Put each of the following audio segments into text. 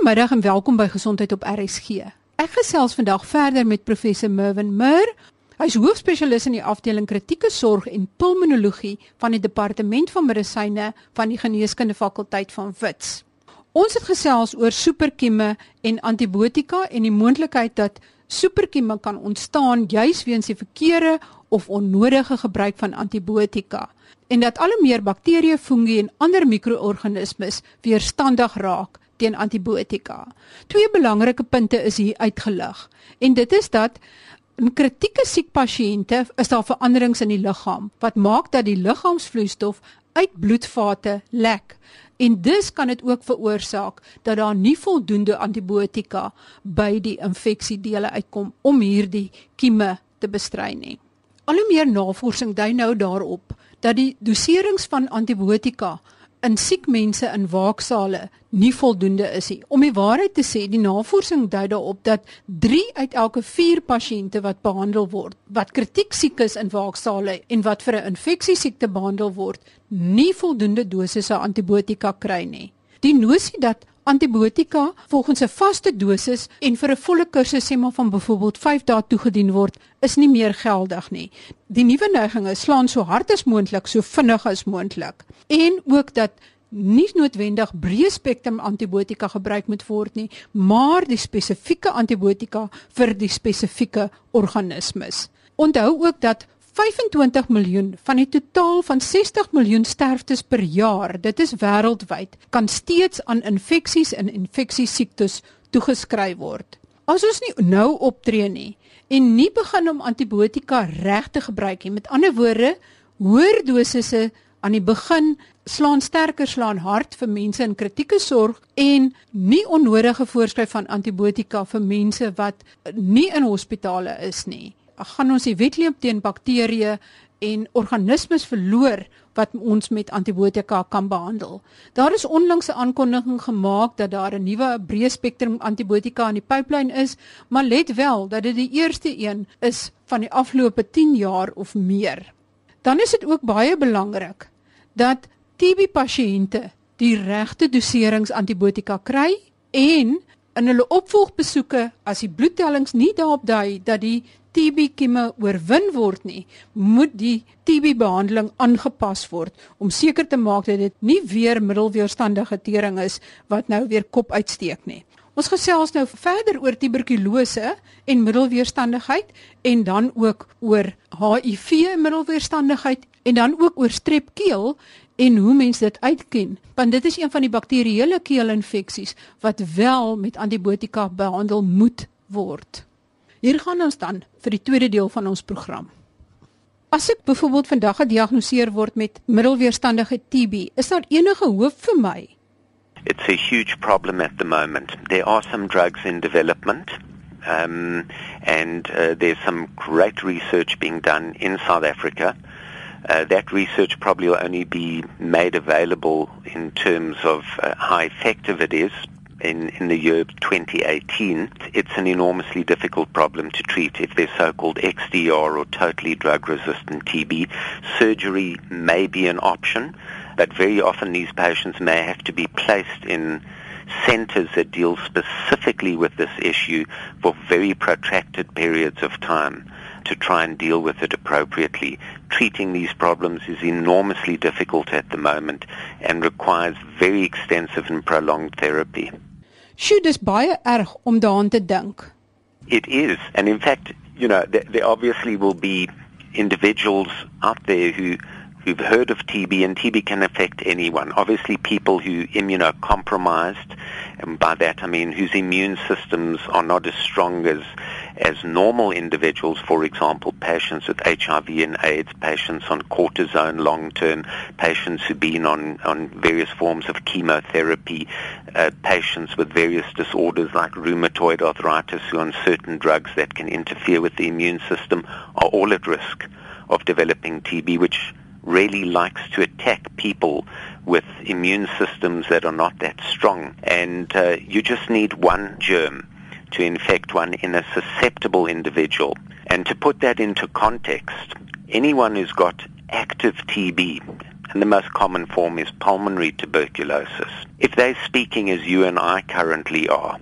Goeiemiddag en welkom by Gesondheid op RSG. Ek gesels vandag verder met professor Mervin Mur. Hy's hoofspesialis in die afdeling kritieke sorg en pulmonologie van die departement van medisyne van die geneeskunde fakulteit van Wits. Ons het gesels oor superkieme en antibiotika en die moontlikheid dat superkieme kan ontstaan juis weens die verkeerde of onnodige gebruik van antibiotika en dat al hoe meer bakterieë, fungi en ander mikroorganismes weerstandig raak teen antibiotika. Twee belangrike punte is hier uitgelig. En dit is dat in kritieke siek pasiënte is daar veranderings in die liggaam wat maak dat die liggaamsvloeistof uit bloedvate lek. En dus kan dit ook veroorsaak dat daar nie voldoende antibiotika by die infeksiedele uitkom om hierdie kieme te bestry nie. Al hoe meer navorsing dui nou daarop dat die doserings van antibiotika in siek mense in waaksale nie voldoende is nie. Om die waarheid te sê, die navorsing dui daarop dat 3 uit elke 4 pasiënte wat behandel word, wat kritiek siek is in waaksale en wat vir 'n infeksiesiekte behandel word, nie voldoende dosisse antibiotika kry nie. Die nosie dat antibiotika volgens 'n vaste dosis en vir 'n volle kursus sê maar van byvoorbeeld 5 dae toegedien word, is nie meer geldig nie. Die nuwe neiging is slaan so hard as moontlik, so vinnig as moontlik. En ook dat nie noodwendig breë spektrum antibiotika gebruik moet word nie, maar die spesifieke antibiotika vir die spesifieke organismes. Onthou ook dat 25 miljoen van die totaal van 60 miljoen sterftes per jaar, dit is wêreldwyd, kan steeds aan infeksies en infeksiesiektes toegeskryf word. As ons nie nou optree nie en nie begin om antibiotika reg te gebruik nie, met ander woorde, hoër dosisse aan die begin slaan sterker slaan hard vir mense in kritieke sorg en nie onnodige voorskryf van antibiotika vir mense wat nie in hospitale is nie gaan ons die wedloop teen bakterieë en organismes verloor wat ons met antibiotika kan behandel. Daar is onlangs 'n aankondiging gemaak dat daar 'n nuwe breë spektrum antibiotika in die pipeline is, maar let wel dat dit die eerste een is van die afgelope 10 jaar of meer. Dan is dit ook baie belangrik dat TB pasiënte die regte doserings antibiotika kry en in hulle opvolgbesoeke as die bloedtellings nie daarop dui dat die TB kieme oorwin word nie, moet die TB behandeling aangepas word om seker te maak dat dit nie weer middelweerstandige tering is wat nou weer kop uitsteek nie. Ons gesels nou verder oor tuberkulose en middelweerstandigheid en dan ook oor HIV middelweerstandigheid en dan ook oor strepkeel en hoe mense dit uitken want dit is een van die bakterieële keelinfeksies wat wel met antibiotika behandel moet word. Hier gaan ons dan vir die tweede deel van ons program. As ek byvoorbeeld vandag gediagnoseer word met middelweerstandige TB, is daar enige hoop vir my? It's a huge problem at the moment. There are some drugs in development. Um, and uh, there's some great research being done in South Africa. Uh, that research probably will only be made available in terms of uh, how effective it is in, in the year 2018, it's an enormously difficult problem to treat. If there's so-called XDR or totally drug-resistant TB, surgery may be an option, but very often these patients may have to be placed in centers that deal specifically with this issue for very protracted periods of time to try and deal with it appropriately. Treating these problems is enormously difficult at the moment and requires very extensive and prolonged therapy. Sjoe, dis baie erg om daaraan te dink. It is. And in fact, you know, there, there obviously will be individuals out there who who've heard of TB, and TB can affect anyone. Obviously, people who immunocompromised, and by that I mean whose immune systems are not as strong as as normal individuals, for example, patients with HIV and AIDS, patients on cortisone long term, patients who've been on, on various forms of chemotherapy, uh, patients with various disorders like rheumatoid arthritis who are on certain drugs that can interfere with the immune system are all at risk of developing TB, which really likes to attack people with immune systems that are not that strong. And uh, you just need one germ to infect one in a susceptible individual. And to put that into context, anyone who's got active TB, and the most common form is pulmonary tuberculosis. If they're speaking as you and I currently are,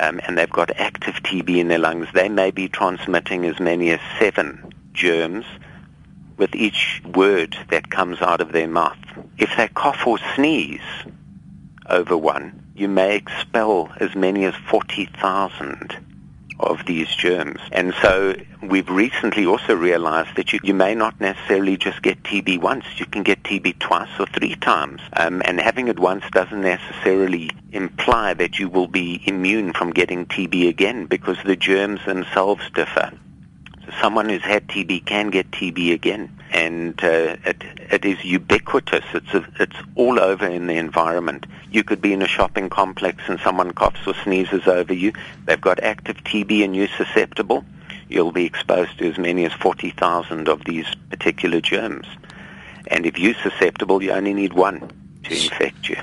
um, and they've got active TB in their lungs, they may be transmitting as many as seven germs with each word that comes out of their mouth. If they cough or sneeze over one, you may expel as many as 40,000 of these germs. And so we've recently also realized that you, you may not necessarily just get TB once. You can get TB twice or three times. Um, and having it once doesn't necessarily imply that you will be immune from getting TB again because the germs themselves differ. So someone who's had TB can get TB again. And uh, it, it is ubiquitous. It's, a, it's all over in the environment. You could be in a shopping complex and someone coughs or sneezes over you. They've got active TB and you're susceptible. You'll be exposed to as many as 40,000 of these particular germs. And if you're susceptible, you only need one to infect you.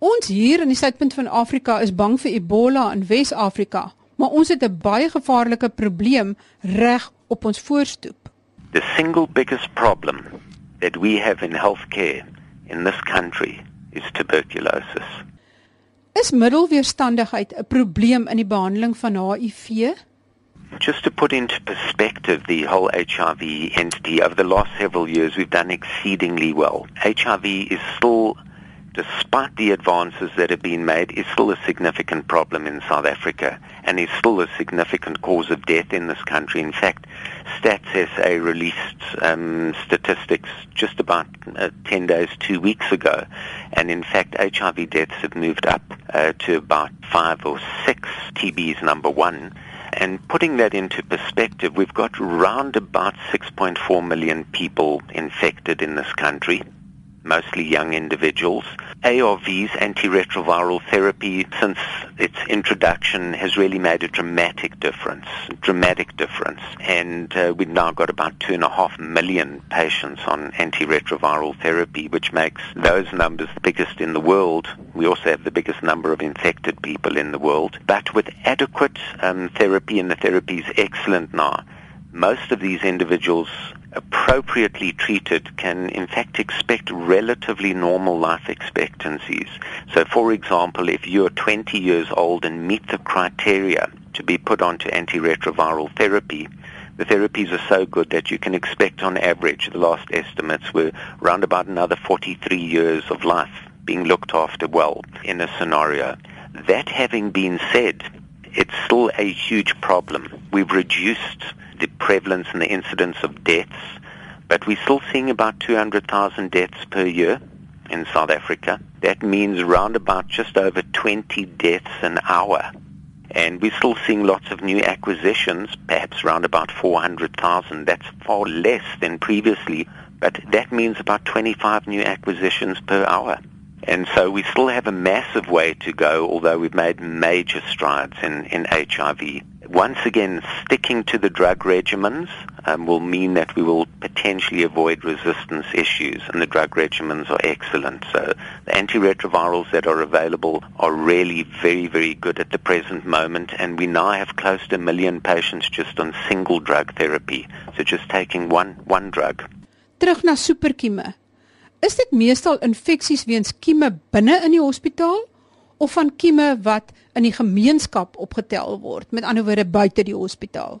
Ons hier in die suidpunt van Afrika is bang vir Ebola in Wes-Afrika, maar ons het 'n baie gevaarlike probleem reg op ons voorstoep. The single biggest problem that we have in healthcare in this country is tuberculosis. Is middelweerstandigheid 'n probleem in die behandeling van HIV? Just to put into perspective the whole HIV entity, over the last several years we've done exceedingly well. HIV is still despite the advances that have been made, is still a significant problem in South Africa and is still a significant cause of death in this country. In fact, Stats SA released um, statistics just about uh, 10 days, two weeks ago, and in fact, HIV deaths have moved up uh, to about five or six. TB is number one. And putting that into perspective, we've got round about 6.4 million people infected in this country mostly young individuals. ARVs, antiretroviral therapy, since its introduction has really made a dramatic difference, dramatic difference. And uh, we've now got about two and a half million patients on antiretroviral therapy, which makes those numbers the biggest in the world. We also have the biggest number of infected people in the world. But with adequate um, therapy, and the therapy is excellent now, most of these individuals appropriately treated can in fact expect relatively normal life expectancies. So for example, if you're 20 years old and meet the criteria to be put onto antiretroviral therapy, the therapies are so good that you can expect on average, the last estimates were around about another 43 years of life being looked after well in a scenario. That having been said, it's still a huge problem. We've reduced the prevalence and the incidence of deaths, but we're still seeing about 200,000 deaths per year in South Africa. That means around about just over 20 deaths an hour. And we're still seeing lots of new acquisitions, perhaps around about 400,000. That's far less than previously, but that means about 25 new acquisitions per hour. And so we still have a massive way to go, although we've made major strides in, in HIV once again, sticking to the drug regimens um, will mean that we will potentially avoid resistance issues, and the drug regimens are excellent. So the antiretrovirals that are available are really very, very good at the present moment, and we now have close to a million patients just on single drug therapy, so just taking one, one drug. Terug na superkieme. Is dit meestal infeksies weens kieme binne in die hospitaal of van kieme wat in die gemeenskap opgetel word, met ander woorde buite die hospitaal.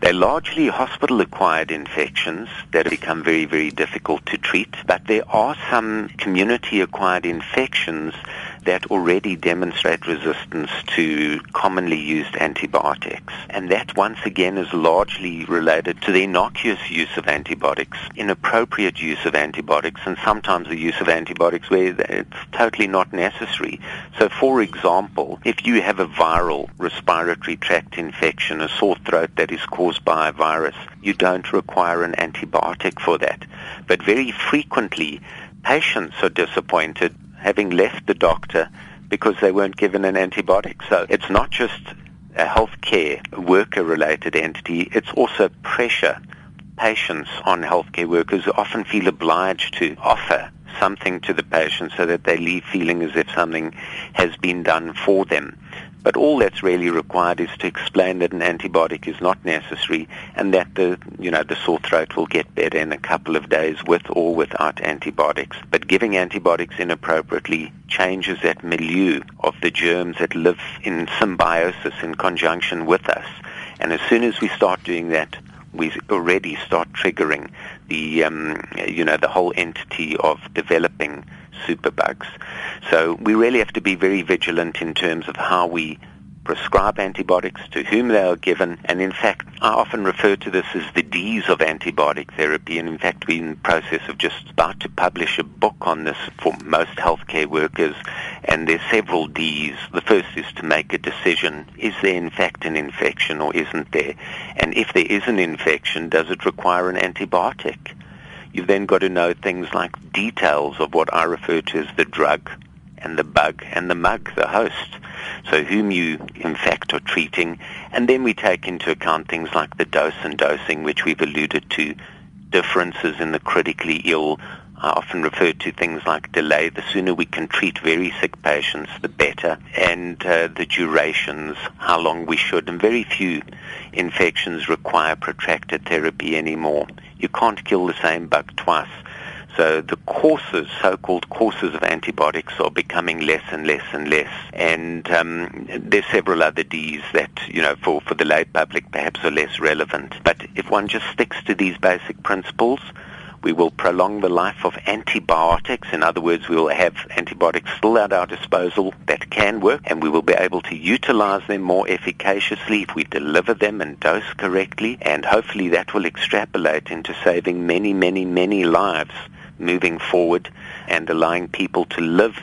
They're largely hospital acquired infections that become very, very difficult to treat, but there are some community acquired infections that already demonstrate resistance to commonly used antibiotics. And that once again is largely related to the innocuous use of antibiotics, inappropriate use of antibiotics, and sometimes the use of antibiotics where it's totally not necessary. So for example, if you have a viral respiratory tract infection, a sore throat that is caused by a virus, you don't require an antibiotic for that. But very frequently, patients are disappointed having left the doctor because they weren't given an antibiotic. So it's not just a healthcare worker related entity, it's also pressure patients on healthcare workers often feel obliged to offer something to the patient so that they leave feeling as if something has been done for them. But all that's really required is to explain that an antibiotic is not necessary and that the, you know, the sore throat will get better in a couple of days with or without antibiotics. But giving antibiotics inappropriately changes that milieu of the germs that live in symbiosis in conjunction with us. And as soon as we start doing that, we already start triggering the, um, you know, the whole entity of developing superbugs. So we really have to be very vigilant in terms of how we prescribe antibiotics, to whom they are given, and in fact, I often refer to this as the D's of antibiotic therapy, and in fact, we're in the process of just about to publish a book on this for most healthcare workers, and there's several D's. The first is to make a decision, is there in fact an infection or isn't there? And if there is an infection, does it require an antibiotic? You've then got to know things like details of what I refer to as the drug and the bug and the mug, the host. So whom you in fact are treating. And then we take into account things like the dose and dosing, which we've alluded to, differences in the critically ill. I often refer to things like delay. The sooner we can treat very sick patients, the better. And uh, the durations, how long we should. And very few infections require protracted therapy anymore. You can't kill the same bug twice. So the courses, so-called courses of antibiotics, are becoming less and less and less. And um, there's several other Ds that, you know, for, for the lay public perhaps are less relevant. But if one just sticks to these basic principles, we will prolong the life of antibiotics. In other words, we will have antibiotics still at our disposal that can work, and we will be able to utilize them more efficaciously if we deliver them and dose correctly. And hopefully that will extrapolate into saving many, many, many lives moving forward and allowing people to live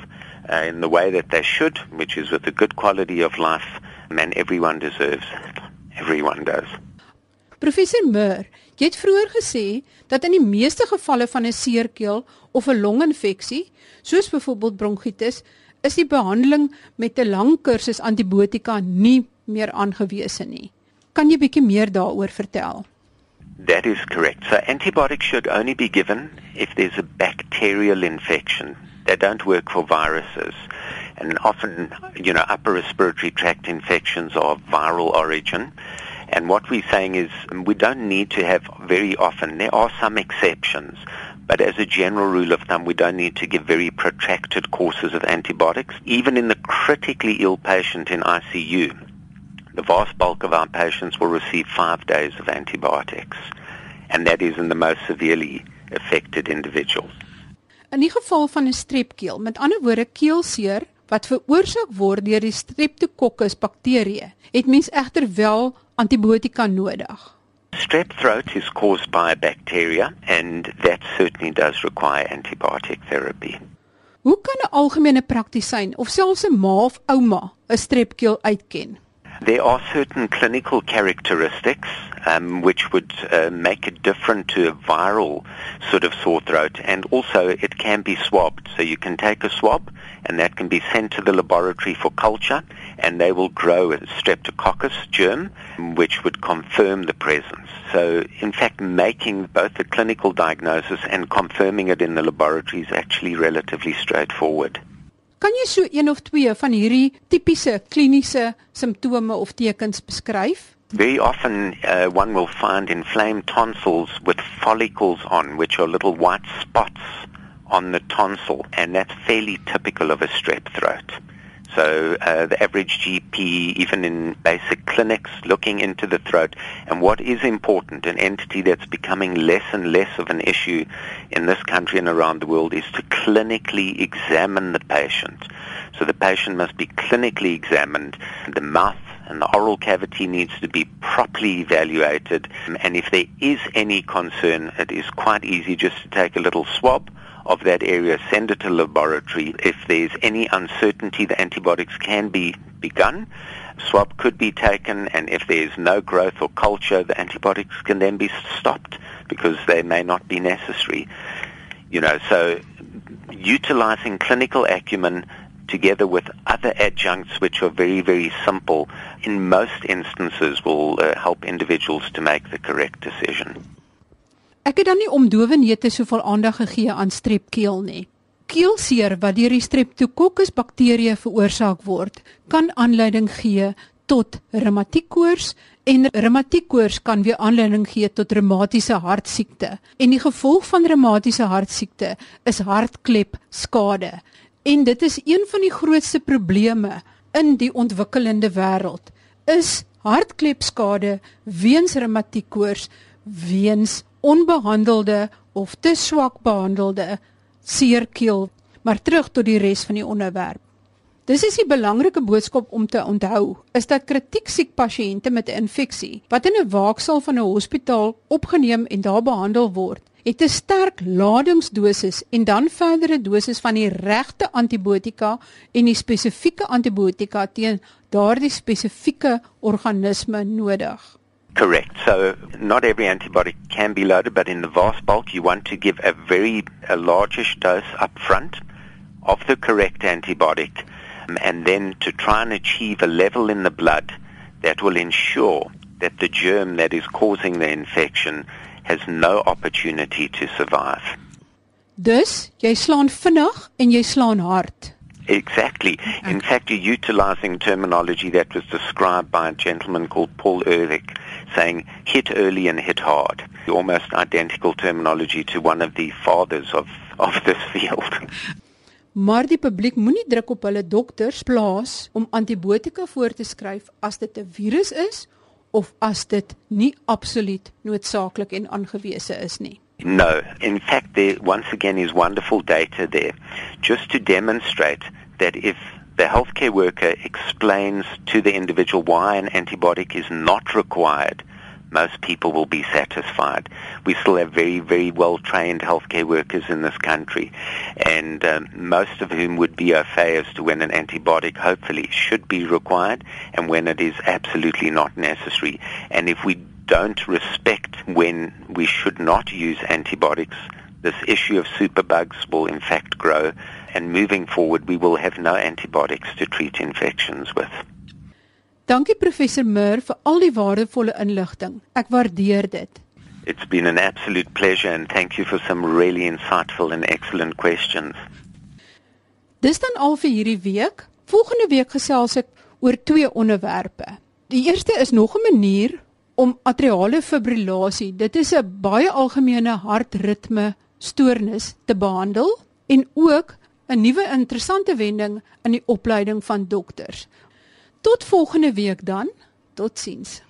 uh, in the way that they should, which is with a good quality of life, and everyone deserves it. Everyone does. Professor Mer, jy het vroeër gesê dat in die meeste gevalle van 'n seerkeel of 'n longinfeksie, soos byvoorbeeld bronkietis, is die behandeling met 'n lang kursus antibiotika nie meer aangewese nie. Kan jy bietjie meer daaroor vertel? That is correct. So antibiotics should only be given if there's a bacterial infection. They don't work for viruses. And often, you know, upper respiratory tract infections are viral origin. And what we're saying is we don't need to have very often, there are some exceptions, but as a general rule of thumb, we don't need to give very protracted courses of antibiotics. Even in the critically ill patient in ICU, the vast bulk of our patients will receive five days of antibiotics, and that is in the most severely affected individuals. In die geval van 'n strepkeel, met ander woorde keelseer wat veroorsaak word deur die Streptococcus bakterie, het mens egter wel antibiotika nodig. Strep throat is caused by a bacteria and that certainly does require antibiotic therapy. Hoe kan 'n algemene praktisyn of selfs 'n ma of ouma 'n strepkeel uitken? There are certain clinical characteristics um, which would uh, make it different to a viral sort of sore throat, and also it can be swabbed. So you can take a swab, and that can be sent to the laboratory for culture, and they will grow a streptococcus germ, which would confirm the presence. So, in fact, making both the clinical diagnosis and confirming it in the laboratory is actually relatively straightforward. Kan jy so een of twee van hierdie tipiese kliniese simptome of tekens beskryf? Very often uh, one will find inflamed tonsils with follicles on which are little white spots on the tonsil and that's fairly typical of a strep throat. So uh, the average GP, even in basic clinics, looking into the throat. And what is important, an entity that's becoming less and less of an issue in this country and around the world, is to clinically examine the patient. So the patient must be clinically examined. The mouth and the oral cavity needs to be properly evaluated. And if there is any concern, it is quite easy just to take a little swab of that area, send it to laboratory. If there's any uncertainty, the antibiotics can be begun. Swab could be taken, and if there's no growth or culture, the antibiotics can then be stopped because they may not be necessary. You know, so utilizing clinical acumen together with other adjuncts which are very, very simple, in most instances will uh, help individuals to make the correct decision. Ek het dan nie om dowe neute soveel aandag gegee aan strepkeel nie. Keelseer wat deur die Streptococcus bakterie veroorsaak word, kan aanleiding gee tot reumatiekkoors en reumatiekkoors kan weer aanleiding gee tot reumatiese hartsiekte. En die gevolg van reumatiese hartsiekte is hartklep En dit is een van die grootste probleme in die ontwikkelende wêreld is hartklepskade weens reumatiekkoors weens onbehandelde of te swak behandelde seerkeel. Maar terug tot die res van die onderwerp. Dis is die belangrike boodskap om te onthou, is dat kritiek siek pasiënte met 'n infeksie wat in 'n waaksaal van 'n hospitaal opgeneem en daar behandel word, het 'n sterk ladingsdosis en dan verdere dosis van die regte antibiotika en die spesifieke antibiotika teen daardie spesifieke organisme nodig. Correct. So not every antibiotic can be loaded, but in the vast bulk, you want to give a very a largish dose up front of the correct antibiotic, um, and then to try and achieve a level in the blood that will ensure that the germ that is causing the infection has no opportunity to survive. Dus jy slaan vinnig en jy slaan hard. Exactly. In fact, you're utilizing terminology that was described by a gentleman called Paul Ehrlich, saying hit early and hit hard. Almost identical terminology to one of the fathers of, of this field. Maar die publiek moenie druk op hulle dokters plaas om antibiotika voor te skryf as dit 'n virus is of as dit nie absoluut noodsaaklik en aangewese is nie. No, in fact, there once again is wonderful data there just to demonstrate that if the healthcare worker explains to the individual why an antibiotic is not required, most people will be satisfied. We still have very, very well trained healthcare workers in this country, and um, most of whom would be au fait as to when an antibiotic hopefully should be required and when it is absolutely not necessary. And if we don't respect when we should not use antibiotics, this issue of superbugs will in fact grow, and moving forward, we will have no antibiotics to treat infections with. Dankie professor Mur vir al die waardevolle inligting. Ek waardeer dit. It's been an absolute pleasure and thank you for some really insightful and excellent questions. Dis dan al vir hierdie week. Volgende week gesels ek oor twee onderwerpe. Die eerste is nog 'n manier om atriale fibrillasie, dit is 'n baie algemene hartritme stoornis te behandel en ook 'n nuwe interessante wending in die opleiding van dokters. Tot volgende week dan. Totsiens.